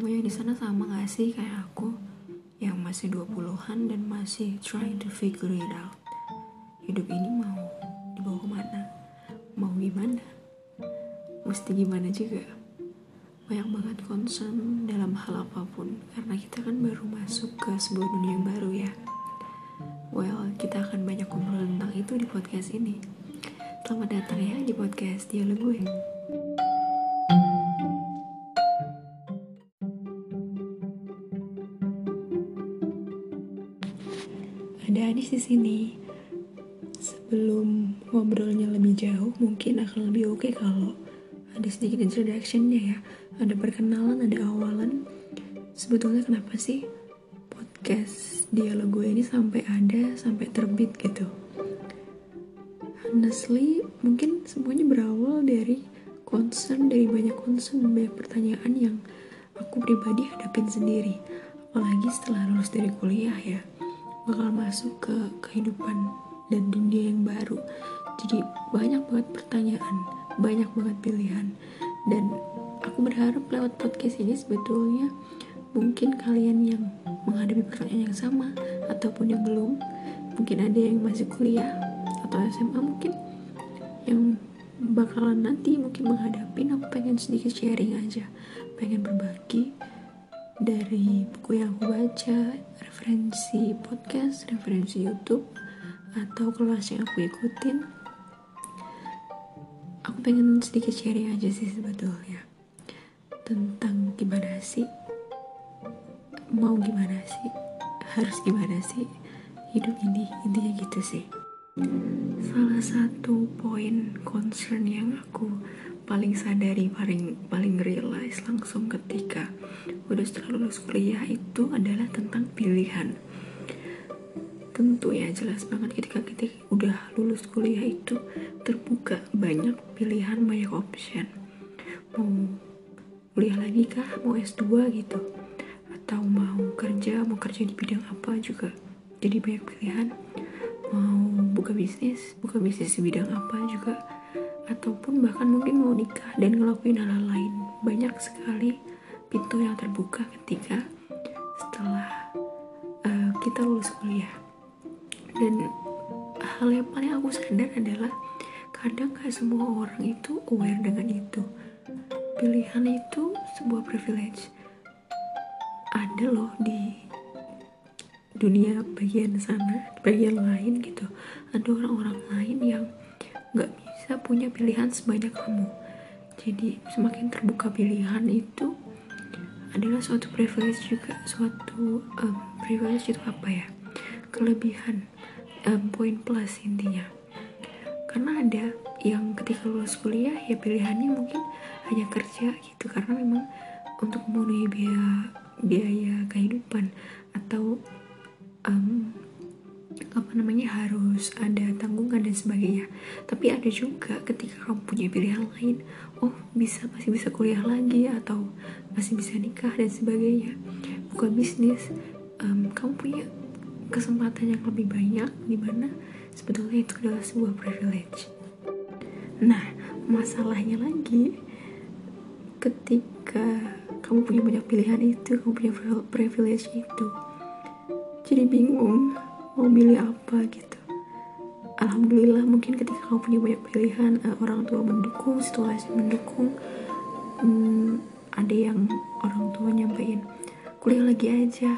Kamu yang di sana sama gak sih kayak aku yang masih 20-an dan masih trying to figure it out. Hidup ini mau dibawa ke mana? Mau gimana? Mesti gimana juga? Banyak banget concern dalam hal apa pun karena kita kan baru masuk ke sebuah dunia yang baru ya. Well, kita akan banyak ngobrol tentang itu di podcast ini. Selamat datang ya di podcast Dialog gue. Ada Anis di sini. Sebelum ngobrolnya lebih jauh, mungkin akan lebih oke kalau ada sedikit introductionnya ya. Ada perkenalan, ada awalan. Sebetulnya kenapa sih podcast dialog gue ini sampai ada, sampai terbit gitu? Honestly, mungkin semuanya berawal dari concern, dari banyak concern, banyak pertanyaan yang aku pribadi hadapin sendiri. Apalagi setelah lulus dari kuliah ya bakal masuk ke kehidupan dan dunia yang baru. Jadi banyak banget pertanyaan banyak banget pilihan. Dan aku berharap lewat podcast ini sebetulnya mungkin kalian yang menghadapi pertanyaan yang sama ataupun yang belum mungkin ada yang masih kuliah atau SMA mungkin yang bakalan nanti mungkin menghadapi. Aku pengen sedikit sharing aja pengen berbagi dari buku yang aku baca, referensi podcast, referensi YouTube, atau kelas yang aku ikutin. Aku pengen sedikit sharing aja sih sebetulnya tentang gimana sih mau gimana sih harus gimana sih hidup ini intinya gitu sih salah satu poin concern yang aku paling sadari paling paling realize langsung ketika udah setelah lulus kuliah itu adalah tentang pilihan. Tentu ya jelas banget ketika kita udah lulus kuliah itu terbuka banyak pilihan banyak option. Mau kuliah lagi kah? Mau S2 gitu? Atau mau kerja? Mau kerja di bidang apa juga? Jadi banyak pilihan mau buka bisnis buka bisnis di bidang apa juga ataupun bahkan mungkin mau nikah dan ngelakuin hal-hal lain. Banyak sekali pintu yang terbuka ketika setelah uh, kita lulus kuliah. Dan hal yang paling aku sadar adalah kadang gak semua orang itu aware dengan itu. Pilihan itu sebuah privilege. Ada loh di dunia bagian sana, bagian lain gitu. Ada orang-orang lain yang nggak bisa punya pilihan sebanyak kamu. Jadi semakin terbuka pilihan itu adalah suatu privilege juga. Suatu um, privilege itu apa ya? Kelebihan um, poin plus intinya. Karena ada yang ketika lulus kuliah ya pilihannya mungkin hanya kerja gitu. Karena memang untuk memenuhi biaya biaya kehidupan atau um, apa namanya harus ada tanggungan dan sebagainya. Tapi ada juga ketika kamu punya pilihan lain oh bisa masih bisa kuliah lagi atau masih bisa nikah dan sebagainya. Buka bisnis. Um, kamu punya kesempatan yang lebih banyak di mana sebetulnya itu adalah sebuah privilege. Nah masalahnya lagi ketika kamu punya banyak pilihan itu kamu punya privilege itu jadi bingung mau milih apa gitu. Alhamdulillah mungkin ketika kamu punya banyak pilihan uh, orang tua mendukung situasi mendukung hmm, ada yang orang tua nyampein kuliah lagi aja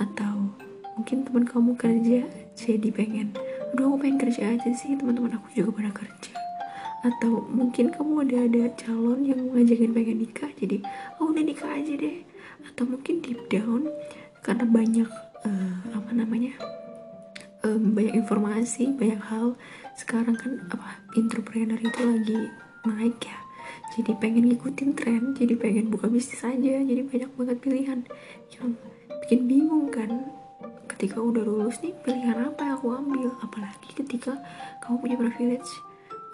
atau mungkin teman kamu kerja jadi pengen aduh aku pengen kerja aja sih teman-teman aku juga pada kerja. Atau mungkin kamu ada ada calon yang ngajakin pengen nikah jadi oh udah nikah aja deh. Atau mungkin deep down karena banyak uh, apa namanya um, banyak informasi banyak hal. Sekarang kan apa entrepreneur itu lagi naik ya. Jadi pengen ngikutin tren jadi pengen buka bisnis aja jadi banyak banget pilihan. Yang bikin bingung kan ketika udah lulus nih pilihan apa yang aku ambil? Apalagi ketika kamu punya privilege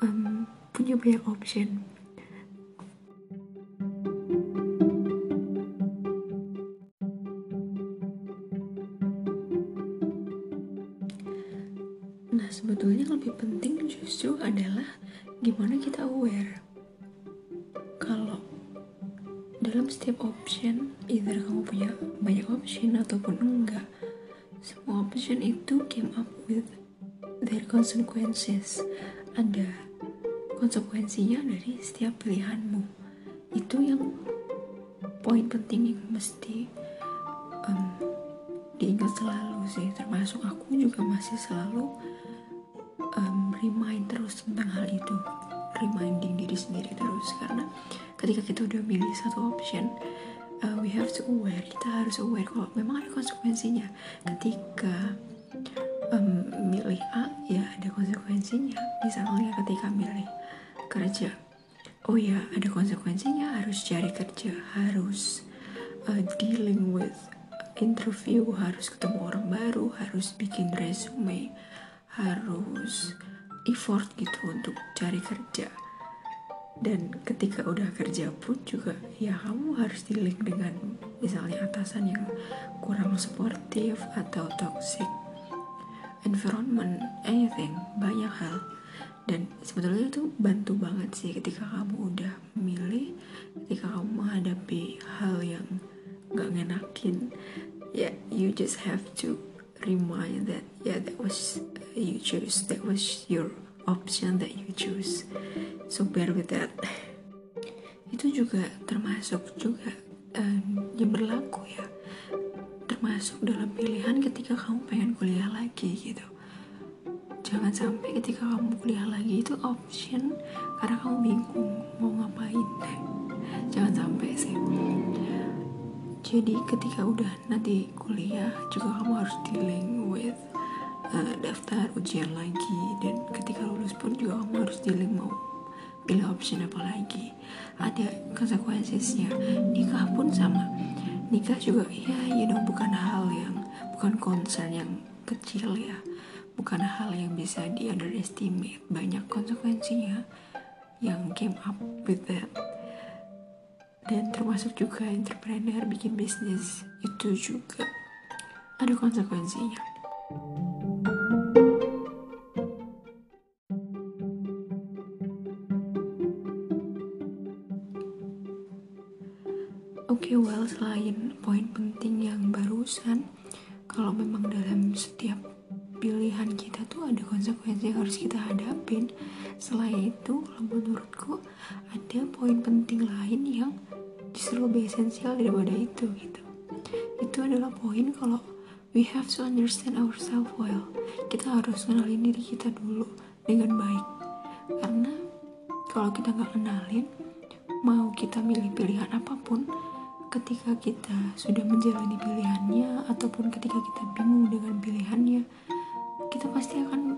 um, punya banyak option justru adalah gimana kita aware. Kalau dalam setiap option either kamu punya banyak option ataupun enggak semua option itu came up with their consequences ada konsekuensinya dari setiap pilihanmu itu yang poin penting yang mesti um, diingat selalu sih termasuk aku juga masih selalu um, remind terus tentang hal itu. Reminding diri sendiri terus karena ketika kita udah milih satu option uh, we have to aware kita harus aware kalau memang ada konsekuensinya. Ketika um, milih A ya ada konsekuensinya. Misalnya ketika milih kerja oh ya ada konsekuensinya harus cari kerja harus uh, dealing with interview harus ketemu orang baru harus bikin resume harus effort gitu untuk cari kerja. Dan ketika udah kerja pun juga ya kamu harus dealing dengan misalnya atasan yang kurang sportif atau toxic environment anything banyak hal. Dan sebetulnya itu bantu banget sih ketika kamu udah milih ketika kamu menghadapi hal yang gak ngenakin ya yeah, you just have to remind that yeah that was you choose. That was your option that you choose. So bear with that. Itu juga termasuk juga um, yang berlaku ya. Termasuk dalam pilihan ketika kamu pengen kuliah lagi gitu. Jangan sampai ketika kamu kuliah lagi itu option karena kamu bingung mau ngapain. Jangan sampai sih jadi ketika udah nanti kuliah juga kamu harus dealing with uh, daftar ujian lagi. Dan ketika lulus pun juga kamu harus dealing mau pilih option apa lagi. Ada konsekuensinya. Nikah pun sama. Nikah juga ya you know bukan hal yang bukan concern yang kecil ya. Bukan hal yang bisa di underestimate banyak konsekuensinya yang came up with that dan termasuk juga entrepreneur bikin bisnis itu juga ada konsekuensinya Oke, okay, well, selain poin penting yang barusan, kalau memang dalam setiap pilihan kita tuh ada konsekuensi yang harus kita hadapin. Selain itu, menurutku ada justru lebih esensial daripada itu gitu. Itu adalah poin kalau we have to understand ourselves well. Kita harus kenalin diri kita dulu dengan baik. Karena kalau kita nggak kenalin, mau kita milih pilihan apa pun, ketika kita sudah menjalani pilihannya ataupun ketika kita bingung dengan pilihannya kita pasti akan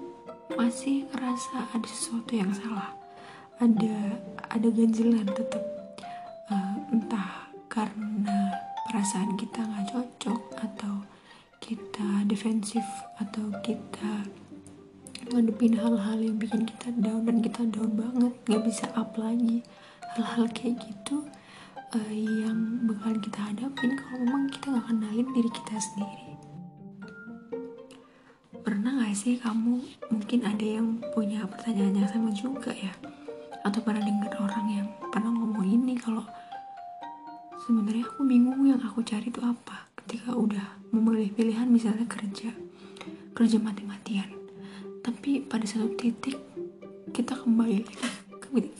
masih ngerasa ada sesuatu yang salah ada ada ganjilan tetap uh, entah karena perasaan kita nggak cocok atau kita defensif atau kita ngadepin hal-hal yang bikin kita down dan kita down banget nggak bisa up lagi. Hal-hal kayak gitu uh, yang bakal kita hadapin kalau memang kita nggak kenalin diri kita sendiri. Pernah gak sih kamu mungkin ada yang punya pertanyaan yang sama juga ya? Atau pernah dengar orang yang pernah ngomong ini kalau sebenarnya aku bingung yang aku cari itu apa ketika udah memilih pilihan misalnya kerja kerja mati-matian. Tapi pada satu titik kita kembali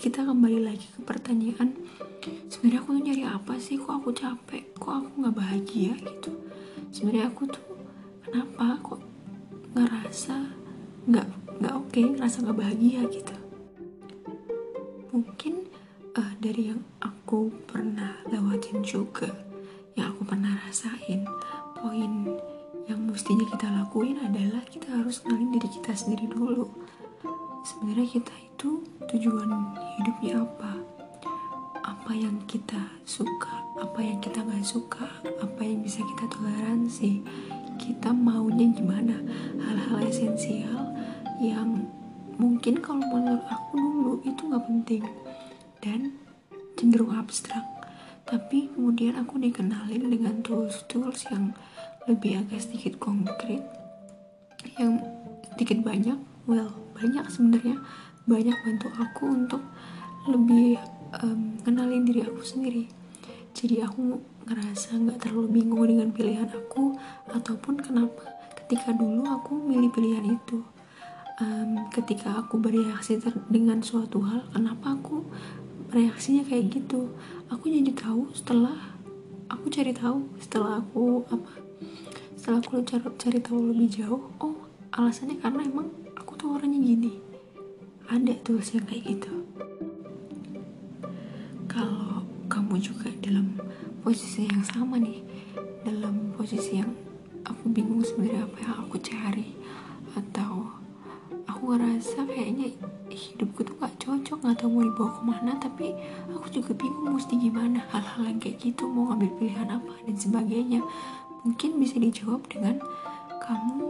kita kembali lagi ke pertanyaan sebenarnya aku tuh nyari apa sih? Kok aku capek? Kok aku nggak bahagia? Gitu. Sebenarnya aku tuh kenapa kok ngerasa nggak nggak oke okay, ngerasa nggak bahagia? Gitu. Mungkin uh, dari yang aku pernah lewatin juga. Yang aku pernah rasain poin yang mestinya kita lakuin adalah kita harus kenalin diri kita sendiri dulu. Sebenarnya kita itu tujuan hidupnya apa? Apa yang kita suka apa yang kita nggak suka apa yang bisa kita toleransi? Kita maunya gimana? Hal-hal esensial yang mungkin kalau menurut aku dulu itu nggak penting. Dan cenderung abstrak. Tapi kemudian aku dikenalin dengan tools-tools yang lebih agak sedikit konkret. Yang sedikit banyak well banyak sebenarnya. Banyak bantu aku untuk lebih um, kenalin diri aku sendiri. Jadi aku ngerasa nggak terlalu bingung dengan pilihan aku ataupun kenapa ketika dulu aku milih pilihan itu. Um, ketika aku bereaksi dengan suatu hal kenapa aku reaksinya kayak gitu. Aku jadi tahu setelah aku cari tahu setelah aku apa setelah aku cari, cari tahu lebih jauh oh alasannya karena emang aku tuh orangnya gini. Ada tuh yang kayak gitu. Kalau kamu juga dalam posisi yang sama nih dalam posisi yang aku bingung sebenarnya apa yang aku cari mau ke mana tapi aku juga bingung mesti gimana. Hal-hal yang kayak gitu mau ngambil pilihan apa dan sebagainya. Mungkin bisa dijawab dengan kamu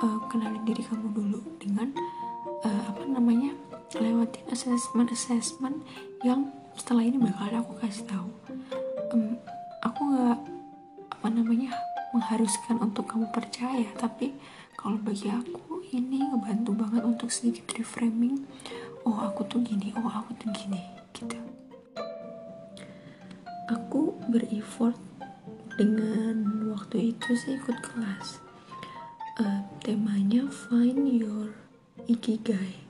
uh, kenalin diri kamu dulu dengan uh, apa namanya lewatin assessment assessment yang setelah ini bakal aku kasih tahu. Um, aku nggak apa namanya mengharuskan untuk kamu percaya tapi kalau bagi aku ini ngebantu banget untuk sedikit reframing oh aku tuh gini. Oh aku tuh gini gitu. Aku bereffort dengan waktu itu sih ikut kelas. Uh, temanya find your ikigai.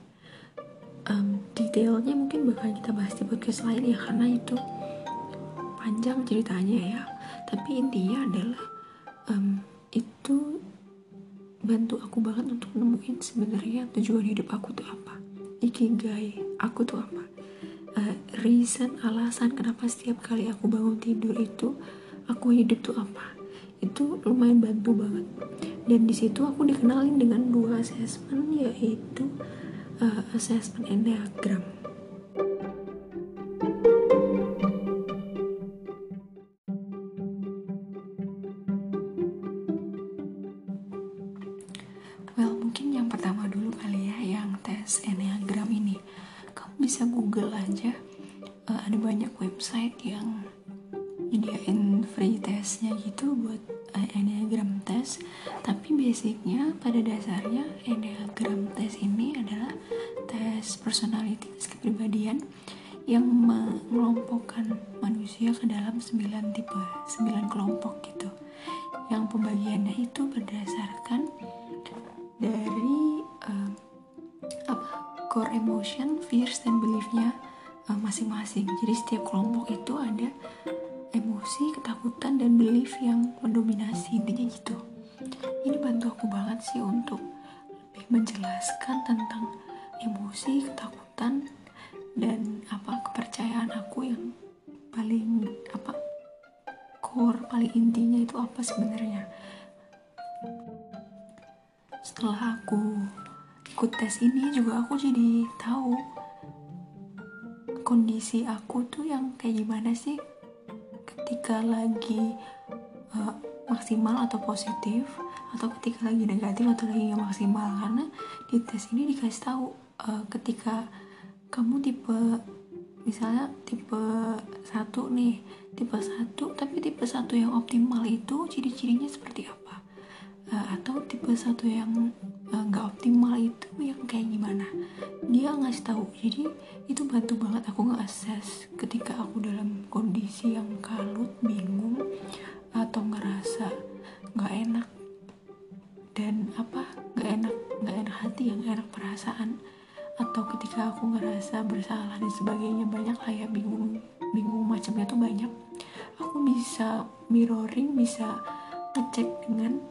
Um, detailnya mungkin bakal kita bahas di podcast lain ya karena itu panjang ceritanya ya. Tapi intinya adalah um, itu bantu aku banget untuk nemuin sebenarnya tujuan hidup aku tuh apa ikigai aku tuh apa? Uh, reason alasan kenapa setiap kali aku bangun tidur itu aku hidup tuh apa? Itu lumayan bantu banget. Dan di situ aku dikenalin dengan dua assessment yaitu uh, assessment enneagram dasarnya enneagram test ini adalah tes personality tes kepribadian yang mengelompokkan manusia ke dalam 9 tipe 9 kelompok gitu yang pembagiannya itu berdasarkan dari uh, apa core emotion, fears, dan beliefnya uh, masing-masing. Jadi setiap kelompok itu ada emosi, ketakutan, dan belief yang mendominasi intinya gitu. Ini bantu aku banget sih untuk lebih menjelaskan tentang emosi, ketakutan, dan apa kepercayaan aku yang paling apa core paling intinya itu apa sebenarnya. Setelah aku ikut tes ini juga aku jadi tahu kondisi aku tuh yang kayak gimana sih ketika lagi uh, maksimal atau positif atau ketika lagi negatif atau lagi nggak maksimal. Karena di tes ini dikasih tahu uh, ketika kamu tipe misalnya tipe satu nih tipe satu tapi tipe satu yang optimal itu ciri-cirinya seperti apa? Uh, atau tipe satu yang eh, nggak uh, optimal itu yang kayak gimana? Dia ngasih tahu. Jadi itu bantu banget aku nge-assess ketika aku dalam bersalah dan sebagainya banyak kayak bingung bingung macamnya tuh banyak. Aku bisa mirroring bisa ngecek dengan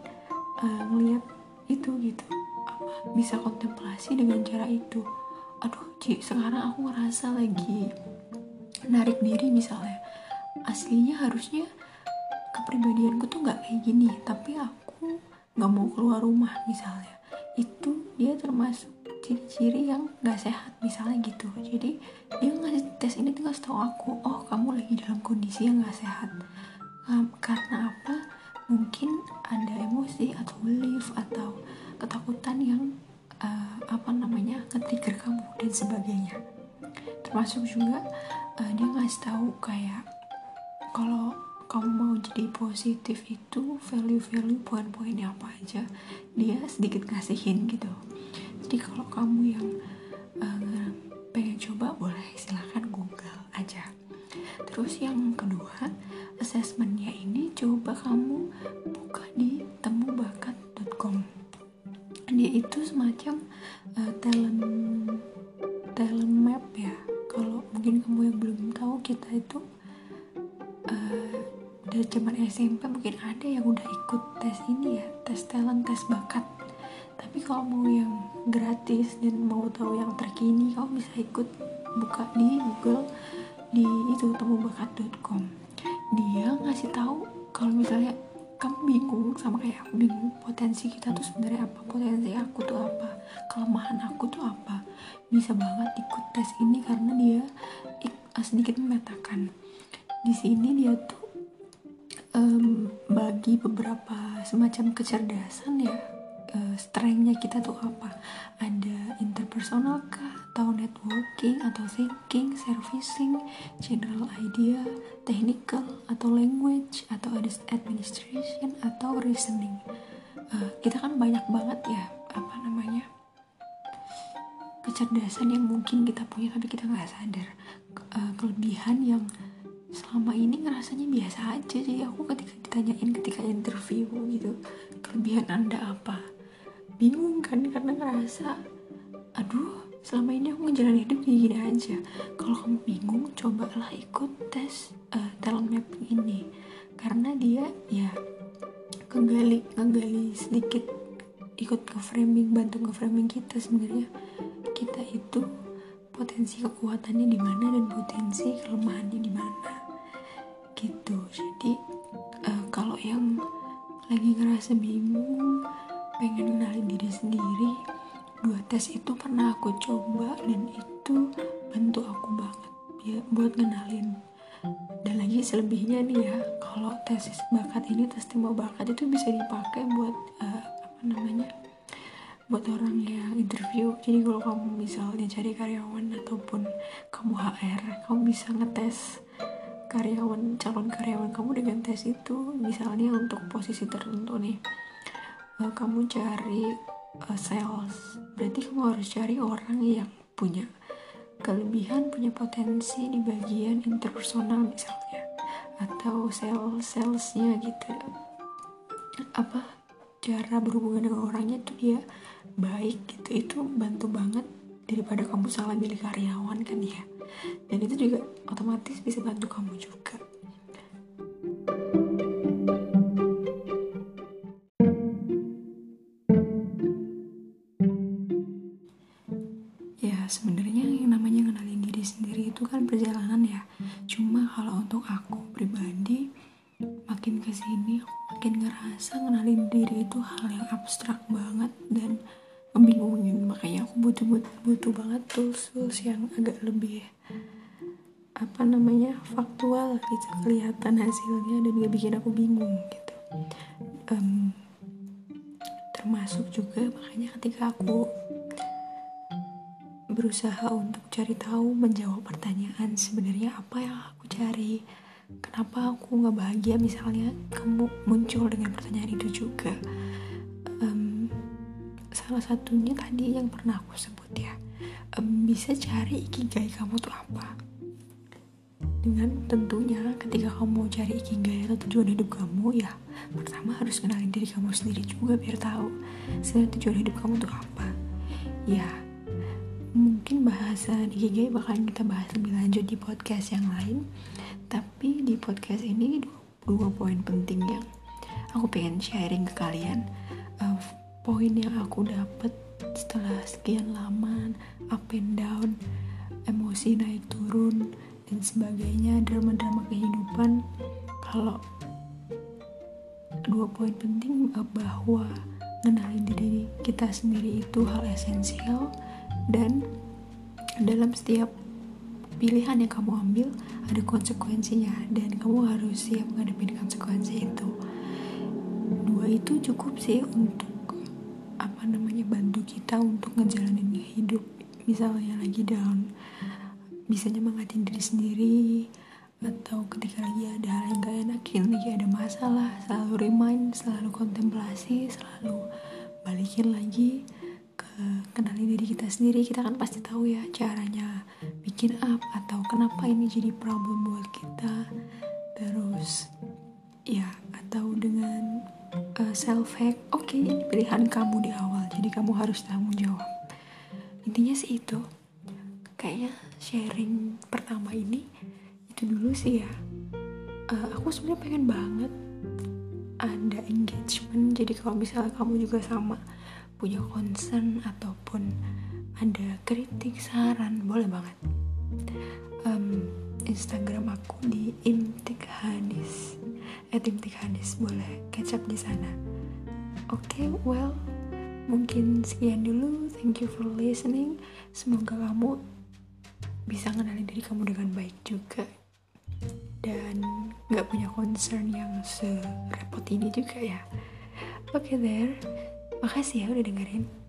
uh, ngeliat itu gitu. Apa bisa kontemplasi dengan cara itu. Aduh Ci, sekarang aku ngerasa lagi narik diri misalnya. Aslinya harusnya kepribadianku tuh nggak kayak gini tapi aku nggak mau keluar rumah misalnya. Itu dia termasuk ciri-ciri yang gak sehat misalnya gitu. Jadi dia ngasih tes ini ngasih tau aku. Oh kamu lagi dalam kondisi yang gak sehat. Nah, karena apa? Mungkin ada emosi atau belief atau ketakutan yang uh, apa namanya ketrigger kamu dan sebagainya. Termasuk juga uh, dia ngasih tahu kayak kalau kamu mau jadi positif itu value-value poin-poinnya apa aja. Dia sedikit ngasihin gitu jadi kalau kamu yang uh, pengen coba boleh silahkan google aja. Terus yang kedua kamu buka di temubakat.com dia itu semacam uh, talent talent map ya. Kalau mungkin kamu yang belum tahu kita itu uh, dari zaman SMP mungkin ada yang udah ikut tes ini ya tes talent tes bakat tapi kalau mau yang gratis dan mau tahu yang terkini kamu bisa ikut buka di Google di itu temubakat.com dia ngasih tahu kalau misalnya kamu bingung sama kayak aku bingung potensi kita tuh sebenarnya apa potensi aku tuh apa kelemahan aku tuh apa. Bisa banget ikut tes ini karena dia sedikit memetakan. Di sini dia tuh um, bagi beberapa semacam kecerdasan ya uh, strengthnya kita tuh apa? Ada interpersonal kah? Atau networking? Atau thinking? Servicing? General idea? Technical? Atau language? Atau administration? Atau reasoning? Uh, kita kan banyak banget ya apa namanya kecerdasan yang mungkin kita punya tapi kita nggak sadar. Uh, kelebihan yang selama ini ngerasanya biasa aja jadi aku ketika ditanyain ketika interview gitu kelebihan anda apa bingung kan karena ngerasa aduh selama ini aku ngejalanin hidup kayak gini aja. Kalau kamu bingung cobalah ikut tes uh, talent mapping ini. Karena dia ya kegali ngegali sedikit ikut ke framing bantu ke framing kita sebenarnya. Kita itu potensi kekuatannya di mana dan potensi kelemahannya di mana. Gitu. Jadi uh, kalau yang lagi ngerasa bingung pengen kenalin diri sendiri. Dua tes itu pernah aku coba dan itu bantu aku banget ya buat kenalin. Dan lagi selebihnya nih ya kalau tes bakat ini tes tembak bakat itu bisa dipakai buat uh, apa namanya buat orang yang interview. Jadi kalau kamu misalnya cari karyawan ataupun kamu HR kamu bisa ngetes karyawan calon karyawan kamu dengan tes itu. Misalnya untuk posisi tertentu nih uh, kamu cari uh, sales. Berarti kamu harus cari orang yang punya kelebihan punya potensi di bagian interpersonal misalnya. Atau sales salesnya gitu. Apa cara berhubungan dengan orangnya itu dia baik gitu. Itu bantu banget daripada kamu salah pilih karyawan kan ya. Dan itu juga otomatis bisa bantu kamu juga kan perjalanan ya. Cuma kalau untuk aku pribadi makin ke sini aku makin ngerasa ngenalin diri itu hal yang abstrak banget dan membingungin makanya aku butuh butuh, butuh banget tools tools yang agak lebih apa namanya faktual gitu kelihatan hasilnya dan gak bikin aku bingung gitu. Um, termasuk juga makanya ketika aku berusaha untuk cari tahu menjawab pertanyaan sebenarnya apa yang aku cari? Kenapa aku nggak bahagia? Misalnya kamu muncul dengan pertanyaan itu juga. Um, salah satunya tadi yang pernah aku sebut ya. Um, bisa cari ikigai kamu tuh apa? Dengan tentunya ketika kamu mau cari ikigai atau tujuan hidup kamu ya pertama harus kenalin diri kamu sendiri juga biar tahu. Sebenarnya tujuan hidup kamu tuh apa? Ya mungkin bahasan Ikigai bakalan kita bahas lebih lanjut di podcast yang lain. Tapi di podcast ini dua, poin penting yang aku pengen sharing ke kalian. Uh, poin yang aku dapet setelah sekian lama up and down emosi naik turun dan sebagainya drama-drama kehidupan. Kalau dua poin penting bahwa mengenali diri kita sendiri itu hal esensial dan dalam setiap pilihan yang kamu ambil ada konsekuensinya. Dan kamu harus siap menghadapi konsekuensi itu. Dua itu cukup sih untuk apa namanya bantu kita untuk ngejalanin hidup. Misalnya lagi down. Bisa nyemangatin diri sendiri atau ketika lagi ada hal yang gak enakin lagi ada masalah selalu remind selalu kontemplasi selalu balikin lagi kenali diri kita sendiri kita kan pasti tahu ya caranya bikin up atau kenapa ini jadi problem buat kita. Terus ya atau dengan uh, self hack oke okay, pilihan kamu di awal jadi kamu harus tanggung jawab. Intinya sih itu. Kayaknya sharing pertama ini itu dulu sih ya. Uh, aku sebenarnya pengen banget ada engagement jadi kalau misalnya kamu juga sama punya concern ataupun ada kritik saran boleh banget. Um, Instagram aku di imtik hadis at imtik hadis boleh up di sana. Oke okay, well mungkin sekian dulu. Thank you for listening. Semoga kamu bisa mengenali diri kamu dengan baik juga. Dan nggak punya concern yang serepot ini juga ya. Oke okay, there makasih ya udah dengerin